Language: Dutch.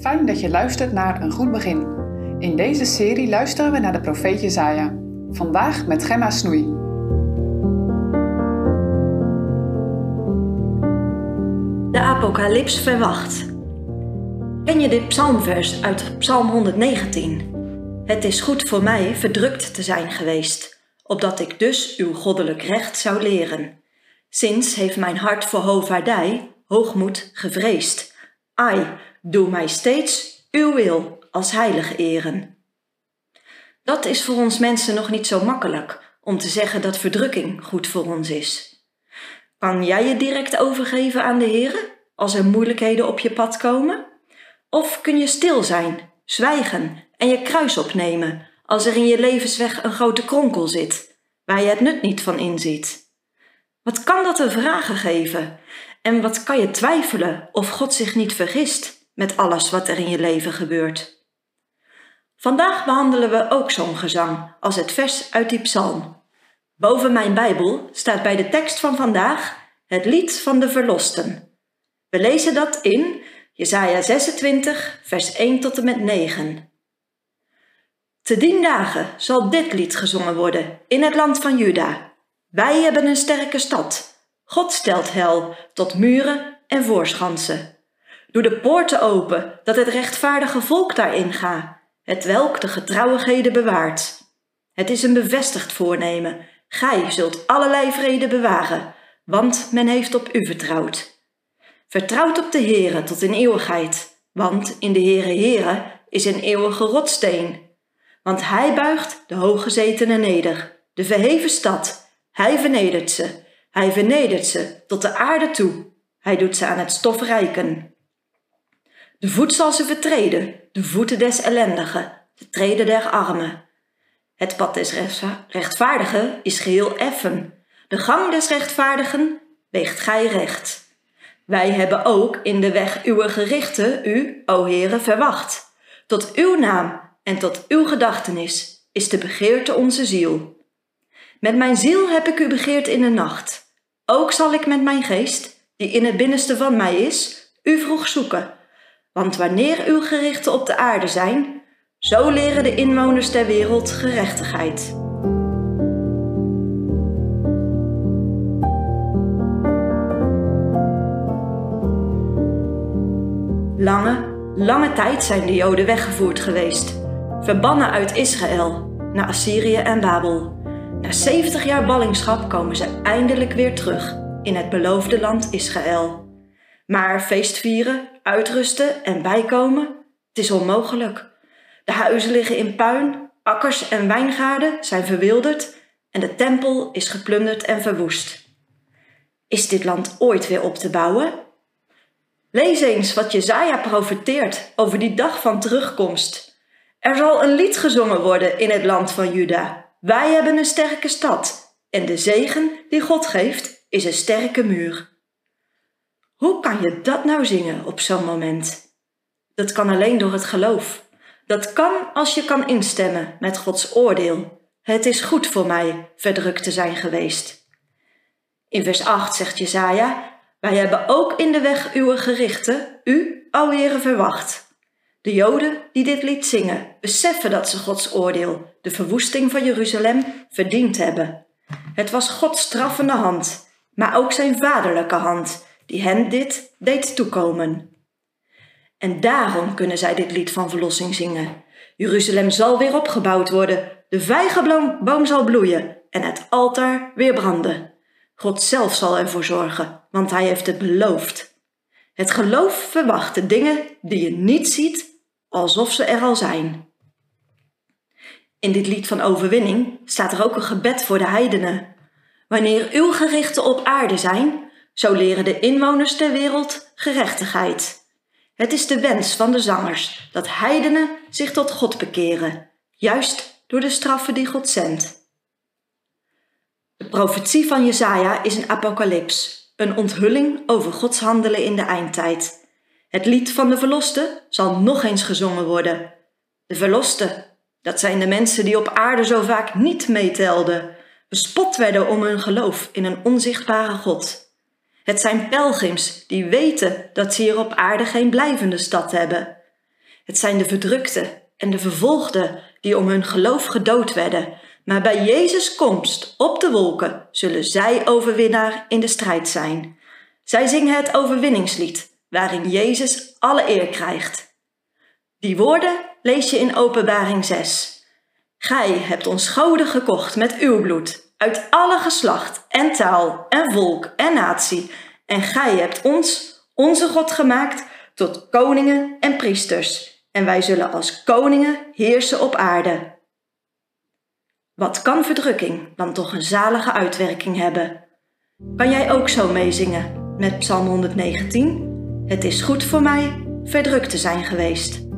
Fijn dat je luistert naar Een Goed Begin. In deze serie luisteren we naar de profeet Jezaja. Vandaag met Gemma Snoei. De apocalyps verwacht. Ken je dit psalmvers uit Psalm 119? Het is goed voor mij verdrukt te zijn geweest, opdat ik dus uw goddelijk recht zou leren. Sinds heeft mijn hart voor hovaardij, hoogmoed, gevreesd. Ai, doe mij steeds uw wil als heilig eren. Dat is voor ons mensen nog niet zo makkelijk om te zeggen dat verdrukking goed voor ons is. Kan jij je direct overgeven aan de Heer als er moeilijkheden op je pad komen? Of kun je stil zijn, zwijgen en je kruis opnemen als er in je levensweg een grote kronkel zit, waar je het nut niet van inziet? Wat kan dat een vragen geven? En wat kan je twijfelen of God zich niet vergist met alles wat er in je leven gebeurt? Vandaag behandelen we ook zo'n gezang als het vers uit die psalm. Boven mijn Bijbel staat bij de tekst van vandaag het lied van de verlosten. We lezen dat in Jesaja 26, vers 1 tot en met 9. Te dien dagen zal dit lied gezongen worden in het land van Juda. Wij hebben een sterke stad. God stelt hel tot muren en voorschansen. Doe de poorten open, dat het rechtvaardige volk daarin ga, het welk de getrouwigheden bewaart. Het is een bevestigd voornemen. Gij zult allerlei vrede bewaren, want men heeft op u vertrouwd. Vertrouwt op de Heere tot in eeuwigheid, want in de Heere Heere is een eeuwige rotsteen. Want hij buigt de hooggezetenen neder, de verheven stad, hij vernedert ze, hij vernedert ze tot de aarde toe, hij doet ze aan het stof rijken. De voet zal ze vertreden, de voeten des ellendigen, de treden der armen. Het pad des rechtvaardigen is geheel effen, de gang des rechtvaardigen weegt gij recht. Wij hebben ook in de weg uw gerichten u, o Heere, verwacht. Tot uw naam en tot uw gedachtenis is de begeerte onze ziel. Met mijn ziel heb ik u begeerd in de nacht. Ook zal ik met mijn geest, die in het binnenste van mij is, u vroeg zoeken. Want wanneer uw gerichten op de aarde zijn, zo leren de inwoners der wereld gerechtigheid. Lange, lange tijd zijn de Joden weggevoerd geweest, verbannen uit Israël naar Assyrië en Babel. Na 70 jaar ballingschap komen ze eindelijk weer terug in het beloofde land Israël. Maar feestvieren, uitrusten en bijkomen, het is onmogelijk. De huizen liggen in puin, akkers en wijngaarden zijn verwilderd en de tempel is geplunderd en verwoest. Is dit land ooit weer op te bouwen? Lees eens wat Jezaja profeteert over die dag van terugkomst. Er zal een lied gezongen worden in het land van Juda. Wij hebben een sterke stad en de zegen die God geeft is een sterke muur. Hoe kan je dat nou zingen op zo'n moment? Dat kan alleen door het geloof. Dat kan als je kan instemmen met Gods oordeel. Het is goed voor mij verdrukt te zijn geweest. In vers 8 zegt Jesaja, wij hebben ook in de weg uw gerichten, u, o verwacht. De Joden die dit lied zingen, beseffen dat ze Gods oordeel, de verwoesting van Jeruzalem, verdiend hebben. Het was Gods straffende hand, maar ook zijn vaderlijke hand, die hen dit deed toekomen. En daarom kunnen zij dit lied van verlossing zingen. Jeruzalem zal weer opgebouwd worden, de vijgenboom zal bloeien en het altaar weer branden. God zelf zal ervoor zorgen, want hij heeft het beloofd. Het geloof verwacht de dingen die je niet ziet alsof ze er al zijn. In dit lied van overwinning staat er ook een gebed voor de heidenen. Wanneer uw gerichten op aarde zijn, zo leren de inwoners der wereld gerechtigheid. Het is de wens van de zangers dat heidenen zich tot God bekeren, juist door de straffen die God zendt. De profetie van Jesaja is een apocalyps, een onthulling over Gods handelen in de eindtijd. Het lied van de verlosten zal nog eens gezongen worden. De verlosten, dat zijn de mensen die op aarde zo vaak niet meetelden, bespot werden om hun geloof in een onzichtbare God. Het zijn pelgrims die weten dat ze hier op aarde geen blijvende stad hebben. Het zijn de verdrukten en de vervolgden die om hun geloof gedood werden. Maar bij Jezus' komst op de wolken zullen zij overwinnaar in de strijd zijn. Zij zingen het overwinningslied, waarin Jezus alle eer krijgt. Die woorden lees je in Openbaring 6. Gij hebt ons gouden gekocht met uw bloed, uit alle geslacht en taal en volk en natie, en gij hebt ons, onze God, gemaakt tot koningen en priesters, en wij zullen als koningen heersen op aarde. Wat kan verdrukking dan toch een zalige uitwerking hebben? Kan jij ook zo meezingen met Psalm 119? Het is goed voor mij verdrukt te zijn geweest.